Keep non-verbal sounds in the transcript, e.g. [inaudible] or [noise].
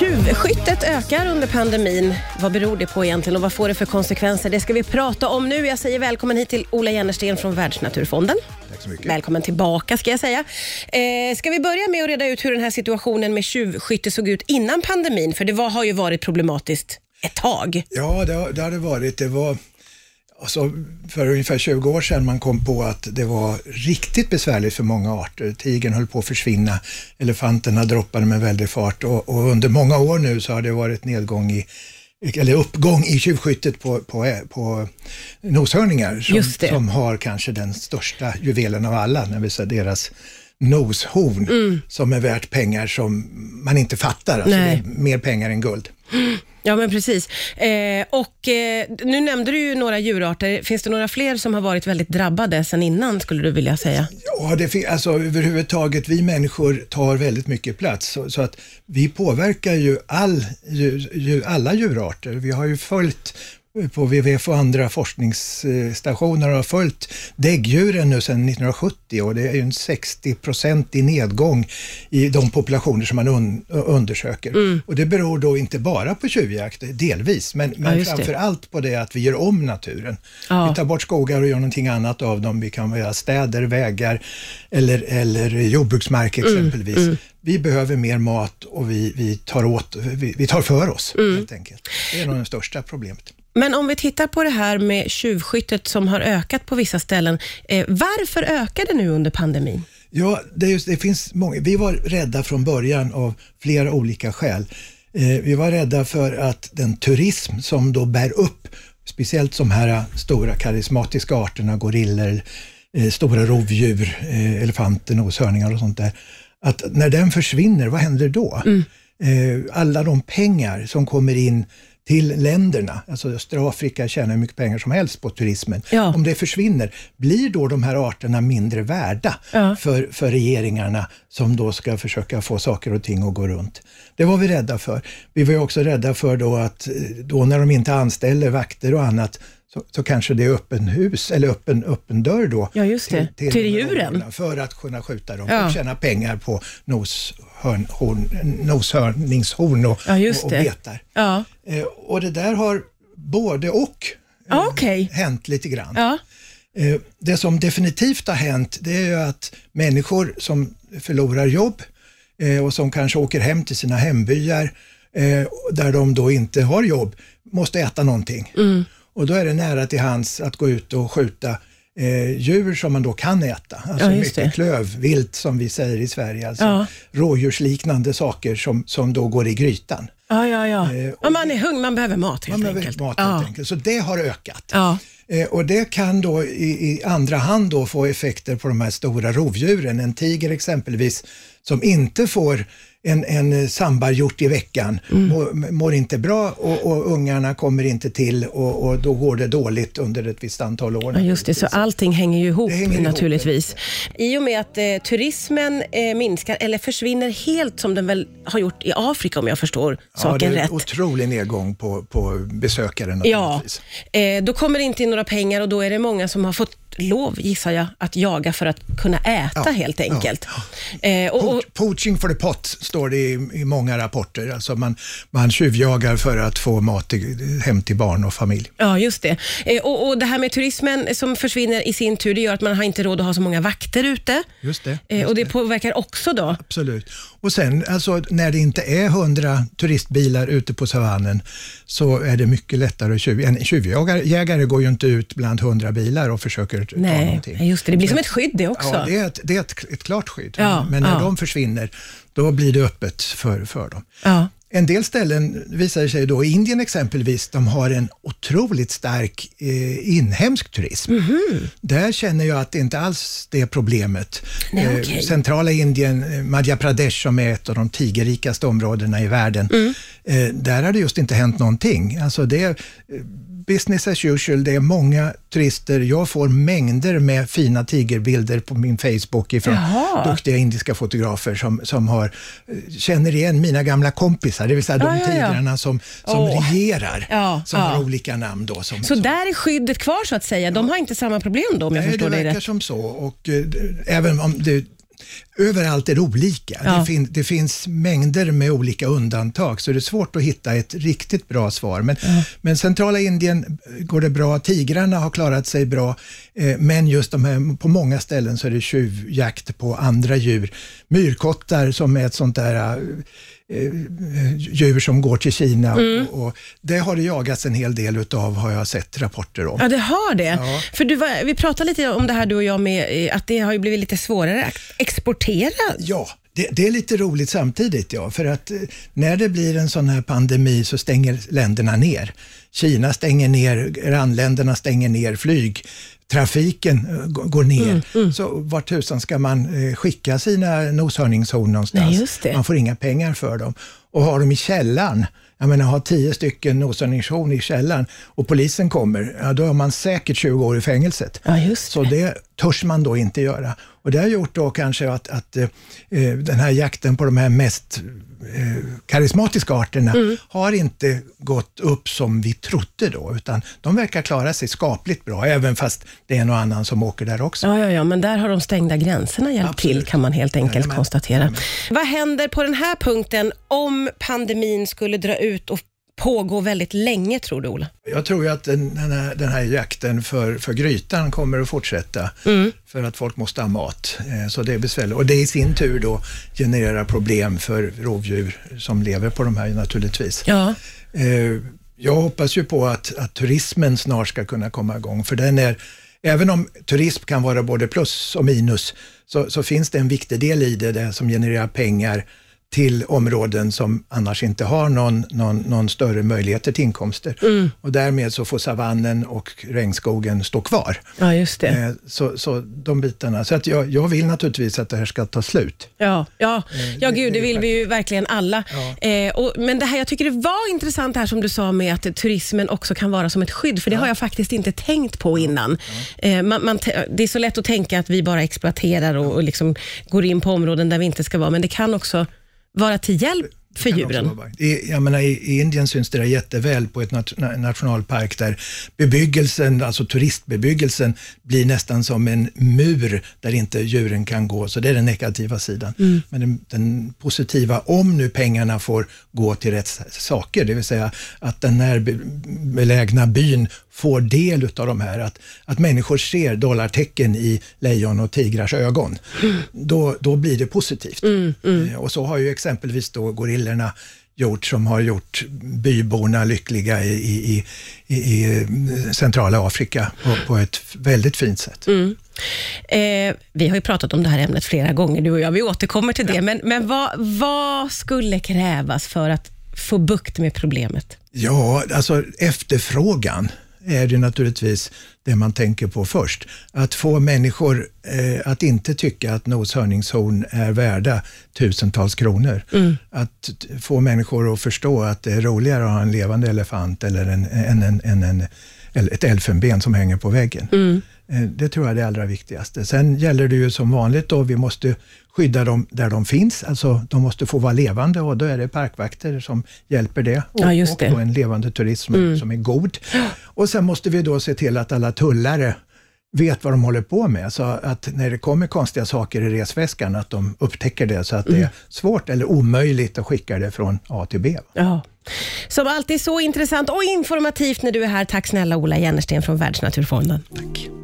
Tjuvskyttet ökar under pandemin. Vad beror det på egentligen och vad får det för konsekvenser? Det ska vi prata om nu. Jag säger välkommen hit till Ola Jennersten från Världsnaturfonden. Tack så mycket. Välkommen tillbaka ska jag säga. Eh, ska vi börja med att reda ut hur den här situationen med tjuvskytte såg ut innan pandemin? För det var, har ju varit problematiskt ett tag. Ja, det, har- det har det varit. Det var alltså, för ungefär 20 år sedan man kom på att det var riktigt besvärligt för många arter. Tigern höll på att försvinna, elefanterna droppade med väldig fart och, och under många år nu så har det varit nedgång i eller uppgång i tjuvskyttet på, på, på noshörningar som, som har kanske den största juvelen av alla, när vi säger deras noshorn Mm. som är värt pengar som man inte fattar. Alltså det är mer pengar än guld. [gasps] Ja, men precis. Eh, och eh, Nu nämnde du ju några djurarter. Finns det några fler som har varit väldigt drabbade sen innan, skulle du vilja säga? Ja, det fin- alltså överhuvudtaget, vi människor tar väldigt mycket plats så, så att vi påverkar ju all, ju, ju, alla djurarter. Vi har ju följt på WWF och andra forskningsstationer har följt däggdjuren nu sedan 1970 och det är ju en 60-procentig nedgång i de populationer som man un, undersöker. Och det beror då inte bara på tjuvjakt, delvis, men, men det. framför allt på det att vi gör om naturen. Ja. Vi tar bort skogar och gör någonting annat av dem. Vi kan göra städer, vägar eller, eller jordbruksmark Mm, exempelvis. Vi behöver mer mat och vi, vi, tar, åt, vi, vi tar för oss Mm. helt enkelt. Det är nog det största problemet. Men om vi tittar på det här med tjuvskyttet som har ökat på vissa ställen. Eh, varför ökar det nu under pandemin? Ja, det, är just, det finns många. Vi var rädda från början av flera olika skäl. Eh, vi var rädda för att den turism som då bär upp, speciellt de här stora karismatiska arterna, gorillor, eh, stora rovdjur, eh, elefanter, noshörningar och sånt där, att när den försvinner, vad händer då? Eh, alla de pengar som kommer in till länderna, alltså östra Afrika tjänar hur mycket pengar som helst på turismen. Ja. Om det försvinner, blir då de här arterna mindre värda Ja. för, för regeringarna som då ska försöka få saker och ting att gå runt. Det var vi rädda för. Vi var ju också rädda för då att eh, då när de inte anställer vakter och annat så, så kanske det är öppen hus eller öppen, öppen dörr då. Ja, just det. Till de här djuren. För att kunna skjuta dem Ja. och tjäna pengar på noshörn, horn, noshörningshorn och, Ja, och, och betar. Ja, Eh, och det där har både och eh, Ja, okej. hänt lite grann. ja. Eh, Det som definitivt har hänt, det är att människor som förlorar jobb eh, och som kanske åker hem till sina hembyar eh, där de då inte har jobb, måste äta någonting. Mm. Och då är det nära till hands att gå ut och skjuta eh, djur som man då kan äta. Alltså Ja, just det. mycket klövvilt som vi säger i Sverige, alltså Ja. rådjursliknande saker som, som då går i grytan. Ja, ja, ja. Eh, och ja man är hungrig, man behöver mat helt Man behöver enkelt. mat ja. helt enkelt. Så det har ökat. Ja. Eh, och det kan då i, i andra hand då få effekter på de här stora rovdjuren. En tiger exempelvis som inte får en, en sambarhjort i veckan Mm. mår, mår inte bra och, och ungarna kommer inte till och, och då går det dåligt under ett visst antal år. Ja, just det. Så allting hänger ju ihop hänger ihop, naturligtvis. I och med att eh, turismen eh, minskar, eller försvinner helt som den väl har gjort i Afrika om jag förstår ja, saken det är en rätt. otrolig nedgång på, på besökare Ja, naturligtvis. eh, då kommer det inte in några pengar och då är det många som har fått lov, gissar jag, att jaga för att kunna äta Ja, helt ja, enkelt. Eh, och, och, Po- Poaching for the pot står det i, i många rapporter. Alltså man, man tjuvjagar för att få mat till, hem till barn och familj. ja, just det. Eh, och, och det här med turismen som försvinner i sin tur, det gör att man har inte råd att ha så många vakter ute. Just det. Eh, just och det påverkar också då. Absolut. Och sen alltså, när det inte är hundra turistbilar ute på savannen så är det mycket lättare att tjuv... En tjuvjägare jägare går ju inte ut bland hundra bilar och försöker ta Nej, någonting. just det. Det blir som ett skydd det också. Ja, det är ett, det är ett, ett klart skydd. Ja, Men när ja. de försvinner, då blir det öppet för, för dem. Ja. En del ställen visar det sig då, i Indien exempelvis, de har en otroligt stark eh, inhemsk turism. Mhm. Där känner jag att det inte alls det är problemet. Nej, Eh, okej. Centrala Indien, eh, Madhya Pradesh som är ett av de tigerrikaste områdena i världen, Mm. eh, där har det just inte hänt någonting. Alltså det är, eh, business as usual, det är många turister. Jag får mängder med fina tigerbilder på min Facebook ifrån Jaha. duktiga indiska fotografer som, som har, eh, känner igen mina gamla kompisar, det vill säga de Ja, ja, ja. tigrarna som, som Åh. regerar, Ja, som ja. har olika namn. Då, som, Så som, där är skyddet kvar så att säga. De har inte samma problem då om jag Nej, förstår det dig verkar rätt. som så. Och, eh, även om det Överallt är det olika. Ja. Det, fin det finns mängder med olika undantag, så det är svårt att hitta ett riktigt bra svar. Men, men centrala Indien går det bra, tigrarna har klarat sig bra, eh, men just de här, på många ställen så är det tjuvjakt på andra djur. Myrkottar som är ett sånt där eh, djur som går till Kina. Mm. Och, och det har det jagats en hel del utav, har jag sett rapporter om. Ja, det har det. Ja. För du var, vi pratade lite om det här du och jag med, eh, att det har blivit lite svårare att exportera. Ja, det, det är lite roligt samtidigt, ja. För att eh, när det blir en sån här pandemi så stänger länderna ner. Kina stänger ner, grannländerna stänger ner flyg. Trafiken eh, går ner. Mm, Så vart tusan ska man eh, skicka sina noshörningshorn någonstans? Nej, det. Man får inga pengar för dem. Och har dem i källaren, jag menar ha tio stycken noshörningshorn i källaren och polisen kommer, ja, då är man säkert 20 år i fängelset. Ja, just Så det törs man då inte göra. Och det har gjort då kanske att, att eh, den här jakten på de här mest eh, karismatiska arterna Mm. har inte gått upp som vi trodde då, utan de verkar klara sig skapligt bra, även fast det är någon annan som åker där också. Ja, ja, ja, men där har de stängda gränserna hjälpt Absolut. till, kan man helt enkelt Jajamän. konstatera. Jajamän. Vad händer på den här punkten om pandemin skulle dra ut och pågå väldigt länge, tror du, Ola? Jag tror ju att den, den, här, den här jakten för, för grytan kommer att fortsätta, Mm. för att folk måste ha mat. Eh, Så det är besvärligt. Och det i sin tur då genererar problem för rovdjur som lever på de här naturligtvis. Ja. Eh, Jag hoppas ju på att, att turismen snart ska kunna komma igång, för den är, även om turism kan vara både plus och minus, så, så finns det en viktig del i det, det som genererar pengar till områden som annars inte har någon, någon, någon större möjligheter till inkomster. Och därmed så får savannen och regnskogen stå kvar. ja, just det. Eh, Så, så de bitarna. Så att jag, jag vill naturligtvis att det här ska ta slut. Ja, ja. ja det- gud, det vill vi ju verkligen alla. Eh, och, men det här, jag tycker det var intressant det här som du sa med att turismen också kan vara som ett skydd, för det har jag faktiskt inte tänkt på innan. Eh, man, man, det är så lätt att tänka att vi bara exploaterar och, och liksom går in på områden där vi inte ska vara, men det kan också vara till hjälp för djuren. I, jag menar, i, I Indien syns det där jätteväl på ett nat, na- nationalpark där bebyggelsen, alltså turistbebyggelsen, blir nästan som en mur där inte djuren kan gå. Så det är den negativa sidan. Mm. Men den, den positiva, om nu pengarna får gå till rätt saker, det vill säga att den här be, belägna byn får del av de här, att, att människor ser dollartecken i lejon och tigrars ögon, då, då blir det positivt. Eh, Och så har ju exempelvis då gorillorna gjort som har gjort byborna lyckliga i, i, i, i eh, centrala Afrika på, på ett väldigt fint sätt. Eh, vi har ju pratat om det här ämnet flera gånger, du och jag. Vi återkommer till det. Men, men vad, vad skulle krävas för att få bukt med problemet? Ja, alltså efterfrågan är det naturligtvis det man tänker på först. Att få människor eh, att inte tycka att noshörningshorn är värda tusentals kronor. Att t- få människor att förstå att det är roligare att ha en levande elefant eller en, en, en, en, en, ett elfenben som hänger på väggen. Eh, Det tror jag är det allra viktigaste. Sen gäller det ju som vanligt då, vi måste skydda dem där de finns, alltså de måste få vara levande och då är det parkvakter som hjälper det. Och, Ja, och det. Mm. då en levande turism som är god. Och sen måste vi då se till att alla tullare vet vad de håller på med, så att när det kommer konstiga saker i resväskan, att de upptäcker det så att det Mm. är svårt eller omöjligt att skicka det från A till B. Ja. Som alltid så intressant och informativt när du är här. Tack snälla Ola Jennersten från Världsnaturfonden. Tack.